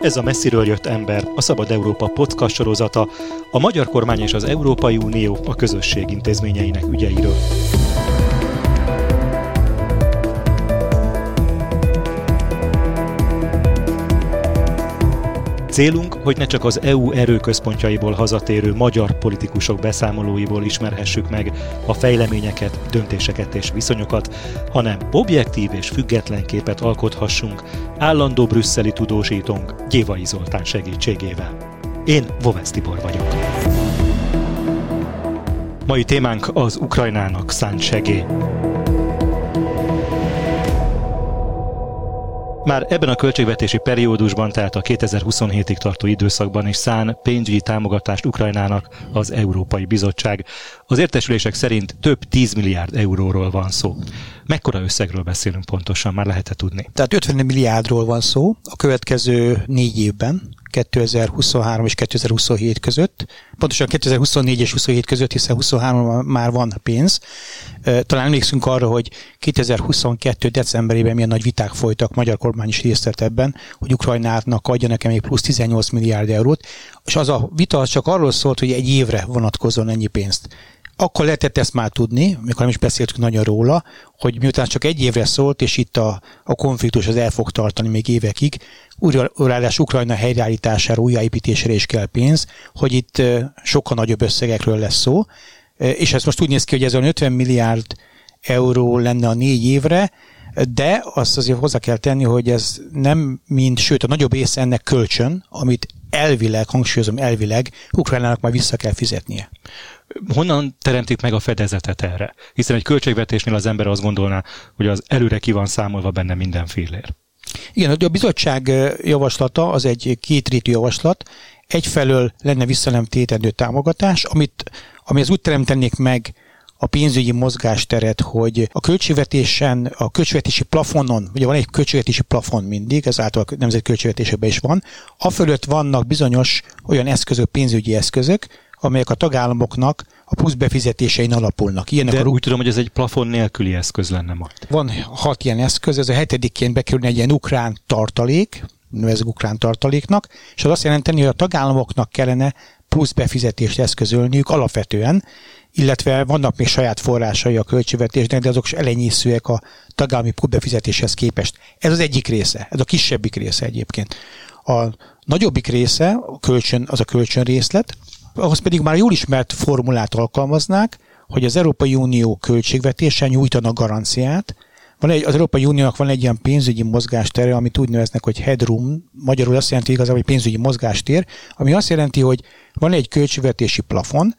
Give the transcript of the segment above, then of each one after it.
Ez a messziről jött ember, a Szabad Európa podcast sorozata, a magyar kormány és az Európai Unió a közösség intézményeinek ügyeiről. Célunk, hogy ne csak az EU erőközpontjaiból hazatérő magyar politikusok beszámolóiból ismerhessük meg a fejleményeket, döntéseket és viszonyokat, hanem objektív és független képet alkothassunk állandó brüsszeli tudósítónk Gyévai Zoltán segítségével. Én Vovesz Tibor vagyok. Mai témánk az Ukrajnának szánt segély. Már ebben a költségvetési periódusban, tehát a 2027-ig tartó időszakban is szán pénzügyi támogatást Ukrajnának az Európai Bizottság. Az értesülések szerint több 10 milliárd euróról van szó. Mekkora összegről beszélünk pontosan, már lehet tudni? Tehát 50 milliárdról van szó a következő négy évben, 2023 és 2027 között, pontosan 2024 és 27 között, hiszen 23 már van pénz. Talán emlékszünk arra, hogy 2022 decemberében milyen nagy viták folytak, magyar kormány is részt vett ebben, hogy Ukrajnának adja nekem még plusz 18 milliárd eurót, és az a vita csak arról szólt, hogy egy évre vonatkozon ennyi pénzt akkor lehetett ezt már tudni, mikor nem is beszéltünk nagyon róla, hogy miután csak egy évre szólt, és itt a, a konfliktus az el fog tartani még évekig, újra, ráadásul Ukrajna helyreállítására, újjáépítésére is kell pénz, hogy itt sokkal nagyobb összegekről lesz szó, és ez most úgy néz ki, hogy ez 50 milliárd euró lenne a négy évre, de azt azért hozzá kell tenni, hogy ez nem mind, sőt a nagyobb része ennek kölcsön, amit elvileg, hangsúlyozom elvileg, Ukrajnának majd vissza kell fizetnie honnan teremtik meg a fedezetet erre? Hiszen egy költségvetésnél az ember azt gondolná, hogy az előre ki van számolva benne minden fillér. Igen, a bizottság javaslata az egy kétrétű javaslat. Egyfelől lenne visszanemtétendő támogatás, amit, ami az úgy teremtenék meg a pénzügyi mozgásteret, hogy a költségvetésen, a költségvetési plafonon, ugye van egy költségvetési plafon mindig, ez általában nemzeti költségvetésében is van, afölött vannak bizonyos olyan eszközök, pénzügyi eszközök, amelyek a tagállamoknak a plusz befizetésein alapulnak. Ilyenek De a... úgy tudom, hogy ez egy plafon nélküli eszköz lenne majd. Van hat ilyen eszköz, ez a hetediként bekerülne egy ilyen ukrán tartalék, nevezzük ukrán tartaléknak, és az azt jelenteni, hogy a tagállamoknak kellene plusz befizetést eszközölniük alapvetően, illetve vannak még saját forrásai a költségvetésnek, de azok is elenyészőek a tagállami plusz befizetéshez képest. Ez az egyik része, ez a kisebbik része egyébként. A nagyobbik része a kölcsön, az a kölcsönrészlet, ahhoz pedig már jól ismert formulát alkalmaznák, hogy az Európai Unió költségvetése nyújtana garanciát, van egy, az Európai Uniónak van egy ilyen pénzügyi mozgástere, amit úgy neveznek, hogy headroom, magyarul azt jelenti igazából, hogy pénzügyi mozgástér, ami azt jelenti, hogy van egy költségvetési plafon,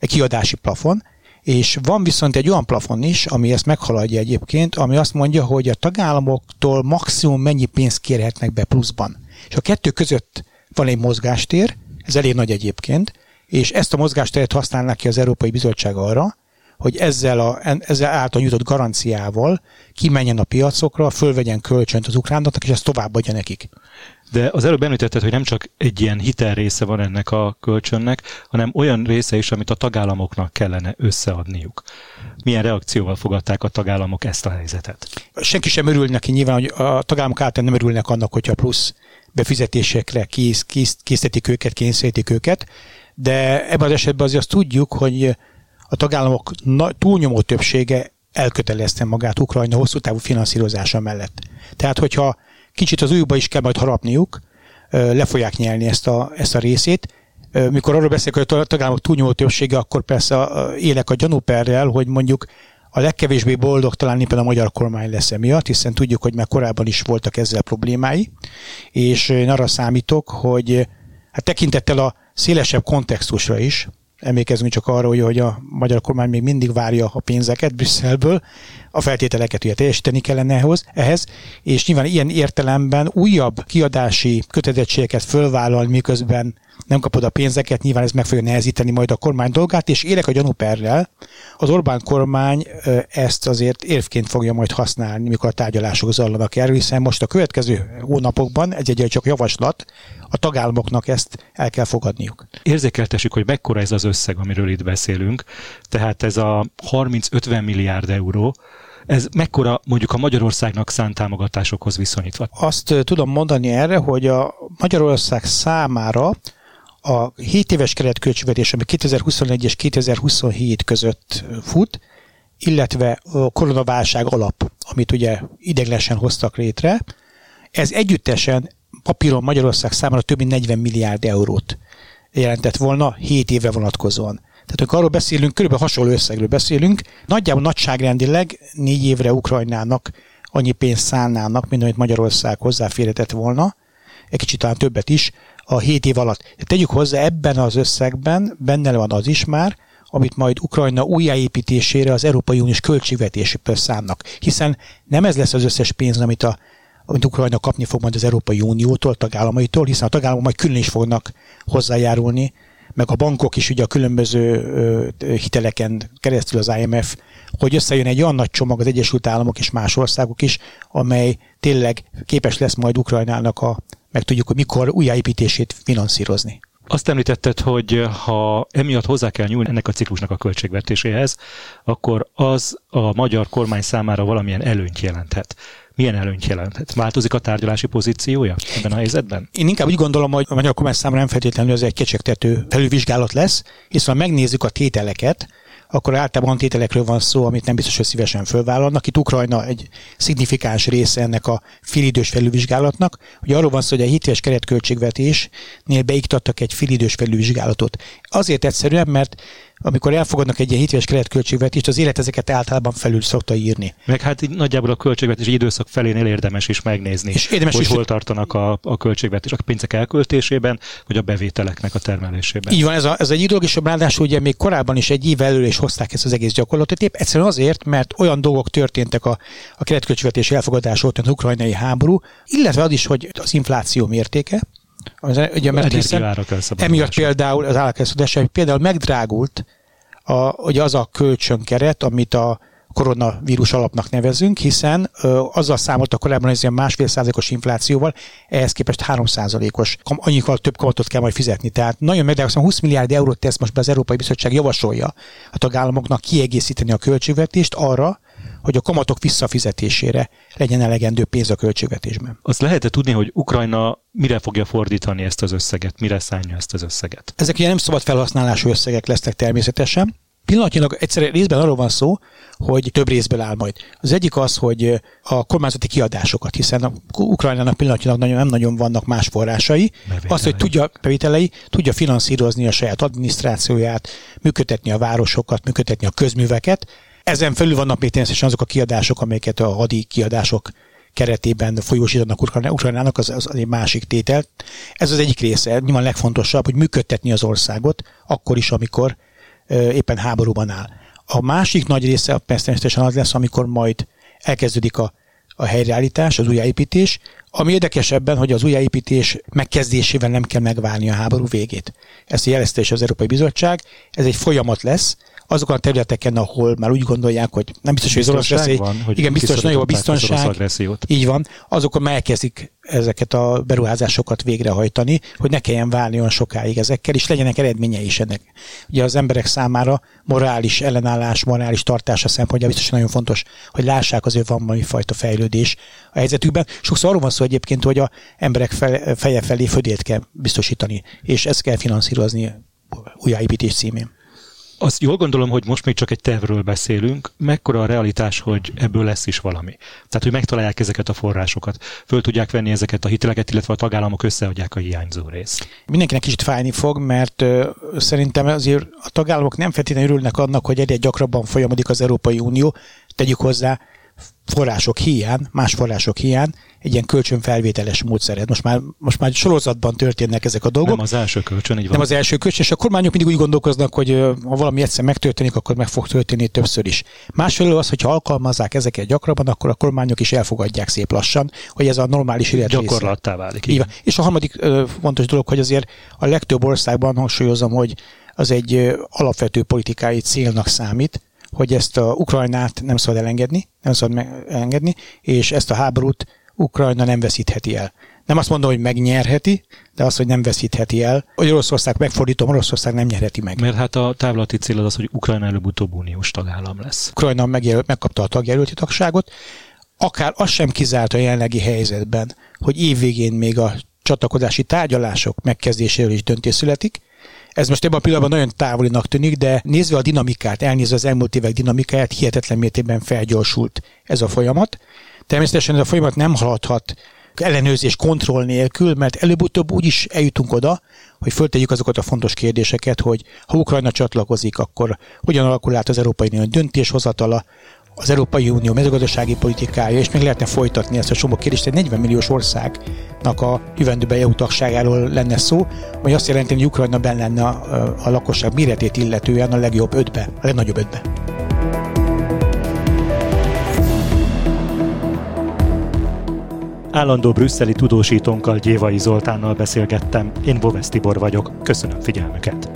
egy kiadási plafon, és van viszont egy olyan plafon is, ami ezt meghaladja egyébként, ami azt mondja, hogy a tagállamoktól maximum mennyi pénzt kérhetnek be pluszban. És a kettő között van egy mozgástér, ez elég nagy egyébként, és ezt a mozgásteret használnak ki az Európai Bizottság arra, hogy ezzel, a, ezzel által nyújtott garanciával kimenjen a piacokra, fölvegyen kölcsönt az ukránoknak, és ezt továbbadja nekik. De az előbb említetted, hogy nem csak egy ilyen hitel része van ennek a kölcsönnek, hanem olyan része is, amit a tagállamoknak kellene összeadniuk. Milyen reakcióval fogadták a tagállamok ezt a helyzetet? Senki sem örül neki nyilván, hogy a tagállamok által nem örülnek annak, hogyha plusz befizetésekre kész, kész, készítik őket, kényszerítik őket, de ebben az esetben azért azt tudjuk, hogy a tagállamok túlnyomó többsége elkötelezte magát Ukrajna hosszú távú finanszírozása mellett. Tehát, hogyha kicsit az újba is kell majd harapniuk, le fogják nyelni ezt a, ezt a részét. Mikor arról beszélek, hogy a tagállamok túlnyomó többsége, akkor persze élek a gyanúperrel, hogy mondjuk a legkevésbé boldog talán éppen a magyar kormány lesz emiatt, hiszen tudjuk, hogy már korábban is voltak ezzel problémái, és én arra számítok, hogy hát tekintettel a szélesebb kontextusra is, emlékezünk csak arra, hogy, a magyar kormány még mindig várja a pénzeket Brüsszelből, a feltételeket ugye teljesíteni kellene ehhez, ehhez, és nyilván ilyen értelemben újabb kiadási kötelezettségeket fölvállal, miközben nem kapod a pénzeket, nyilván ez meg fogja nehezíteni majd a kormány dolgát, és élek a gyanúperrel, az Orbán kormány ezt azért érvként fogja majd használni, mikor a tárgyalások zajlanak erről, hiszen most a következő hónapokban egy-egy csak javaslat, a tagállamoknak ezt el kell fogadniuk. Érzékeltessük, hogy mekkora ez az összeg, amiről itt beszélünk. Tehát ez a 30-50 milliárd euró, Ez mekkora mondjuk a Magyarországnak szánt támogatásokhoz viszonyítva? Azt tudom mondani erre, hogy a Magyarország számára a 7 éves keretköltségvetés, ami 2021 és 2027 között fut, illetve a koronaválság alap, amit ugye ideglenesen hoztak létre, ez együttesen papíron Magyarország számára több mint 40 milliárd eurót jelentett volna 7 évre vonatkozóan. Tehát amikor arról beszélünk, körülbelül hasonló összegről beszélünk, nagyjából nagyságrendileg négy évre Ukrajnának annyi pénzt szállnának, mint amit Magyarország hozzáférhetett volna, egy kicsit talán többet is, a 7 év alatt. Tegyük hozzá, ebben az összegben benne van az is már, amit majd Ukrajna újjáépítésére az Európai Uniós költségvetéséből szánnak. Hiszen nem ez lesz az összes pénz, amit, a, amit Ukrajna kapni fog majd az Európai Uniótól, tagállamaitól, hiszen a tagállamok majd külön is fognak hozzájárulni, meg a bankok is ugye a különböző hiteleken keresztül az IMF, hogy összejön egy olyan nagy csomag az Egyesült Államok és más országok is, amely tényleg képes lesz majd Ukrajnának a, meg tudjuk, hogy mikor újjáépítését finanszírozni. Azt említetted, hogy ha emiatt hozzá kell nyúlni ennek a ciklusnak a költségvetéséhez, akkor az a magyar kormány számára valamilyen előnyt jelenthet. Milyen előnyt jelenthet? Változik a tárgyalási pozíciója ebben a helyzetben? Én inkább úgy gondolom, hogy a magyar kormány számára nem feltétlenül ez egy kecsegtető felülvizsgálat lesz, hiszen ha megnézzük a tételeket, akkor általában tételekről van szó, amit nem biztos, hogy szívesen fölvállalnak. Itt Ukrajna egy szignifikáns része ennek a félidős felülvizsgálatnak. Ugye arról van szó, hogy a 7 éves keretköltségvetésnél beiktattak egy félidős felülvizsgálatot. Azért egyszerűen, mert amikor elfogadnak egy ilyen 7 éves keretköltségvetést, az élet ezeket általában felül szokta írni. Meg hát így nagyjából a költségvetési időszak felénél érdemes is megnézni, és érdemes hogy is, hol tartanak a, a költségvetés, a pénzek elköltésében, vagy a bevételeknek a termelésében. Így van, ez, a, ez egy dolog, és ráadásul ugye még korábban is egy év elől is hozták ezt az egész gyakorlatot, épp egyszerűen azért, mert olyan dolgok történtek a, a keretköltségvetési elfogadás óta, az ukrajnai háború, illetve az is, hogy az infláció mértéke, az, ugye, mert hiszen emiatt például az állatkereskedés például megdrágult a, ugye az a kölcsönkeret, amit a koronavírus alapnak nevezünk, hiszen ö, azzal számolta korábban, ez ilyen másfél százalékos inflációval, ehhez képest 3 százalékos, annyival több kamatot kell majd fizetni. Tehát nagyon megdrágul, 20 milliárd eurót tesz most be az Európai Bizottság javasolja a tagállamoknak kiegészíteni a költségvetést arra, hogy a kamatok visszafizetésére legyen elegendő pénz a költségvetésben. Azt lehet tudni, hogy Ukrajna mire fogja fordítani ezt az összeget, mire szánja ezt az összeget? Ezek ugye nem szabad felhasználású összegek lesznek természetesen. Pillanatnyilag egyszerűen részben arról van szó, hogy több részből áll majd. Az egyik az, hogy a kormányzati kiadásokat, hiszen a Ukrajnának pillanatnyilag nagyon, nem nagyon vannak más forrásai. Bevételei. Azt, hogy tudja, bevételei, tudja finanszírozni a saját adminisztrációját, működtetni a városokat, működtetni a közműveket, ezen felül vannak még természetesen azok a kiadások, amelyeket a hadi kiadások keretében folyósítanak Ukrajnának, az, az egy másik tétel. Ez az egyik része, nyilván legfontosabb, hogy működtetni az országot, akkor is, amikor éppen háborúban áll. A másik nagy része természetesen az lesz, amikor majd elkezdődik a, a helyreállítás, az újjáépítés, ami érdekesebben, hogy az újjáépítés megkezdésével nem kell megvárni a háború végét. Ezt jelezte is az Európai Bizottság, ez egy folyamat lesz, azokon a területeken, ahol már úgy gondolják, hogy nem biztos, hogy az orosz veszély, van, hogy igen, biztos nagyobb a biztonság, így van, azokon már elkezdik ezeket a beruházásokat végrehajtani, hogy ne kelljen válni olyan sokáig ezekkel, és legyenek eredménye is ennek. Ugye az emberek számára morális ellenállás, morális tartása szempontja biztos nagyon fontos, hogy lássák azért van valami fajta fejlődés a helyzetükben. Sokszor arról van szó egyébként, hogy a emberek feje felé födét kell biztosítani, és ezt kell finanszírozni újjáépítés címén. Azt jól gondolom, hogy most még csak egy tervről beszélünk. Mekkora a realitás, hogy ebből lesz is valami? Tehát, hogy megtalálják ezeket a forrásokat, föl tudják venni ezeket a hiteleket, illetve a tagállamok összeadják a hiányzó részt. Mindenkinek kicsit fájni fog, mert ö, szerintem azért a tagállamok nem feltétlenül örülnek annak, hogy egyre gyakrabban folyamodik az Európai Unió. Tegyük hozzá, források hiány, más források hiány, egy ilyen kölcsönfelvételes módszered. Most már, most már sorozatban történnek ezek a dolgok. Nem az első kölcsön, így van. Nem az első kölcsön, és a kormányok mindig úgy gondolkoznak, hogy ha valami egyszer megtörténik, akkor meg fog történni többször is. Másfelől az, hogyha alkalmazzák ezeket gyakrabban, akkor a kormányok is elfogadják szép lassan, hogy ez a normális élet Gyakorlattá válik. Így És a harmadik ö, fontos dolog, hogy azért a legtöbb országban hangsúlyozom, hogy az egy alapvető politikai célnak számít, hogy ezt a Ukrajnát nem szabad elengedni, nem szabad elengedni, és ezt a háborút Ukrajna nem veszítheti el. Nem azt mondom, hogy megnyerheti, de az, hogy nem veszítheti el. Hogy Oroszország megfordítom, Oroszország nem nyerheti meg. Mert hát a távlati cél az az, hogy Ukrajna előbb-utóbb uniós tagállam lesz. Ukrajna megjelölt, megkapta a tagjelölti tagságot, akár az sem kizárt a jelenlegi helyzetben, hogy évvégén még a csatlakozási tárgyalások megkezdéséről is döntés születik. Ez most ebben a pillanatban nagyon távolinak tűnik, de nézve a dinamikát, elnézve az elmúlt évek dinamikáját, hihetetlen mértékben felgyorsult ez a folyamat. Természetesen ez a folyamat nem haladhat ellenőrzés, kontroll nélkül, mert előbb-utóbb úgy is eljutunk oda, hogy föltegyük azokat a fontos kérdéseket, hogy ha Ukrajna csatlakozik, akkor hogyan alakul át az Európai Unió döntéshozatala, az Európai Unió mezőgazdasági politikája, és még lehetne folytatni ezt a csomó kérdést, egy 40 milliós országnak a jövendőben EU tagságáról lenne szó, vagy azt jelenti, hogy Ukrajna benne lenne a, a lakosság méretét illetően a legjobb ötbe, a legnagyobb ötbe. Állandó brüsszeli tudósítónkkal Gyévai Zoltánnal beszélgettem, én Bovesz Tibor vagyok, köszönöm figyelmüket!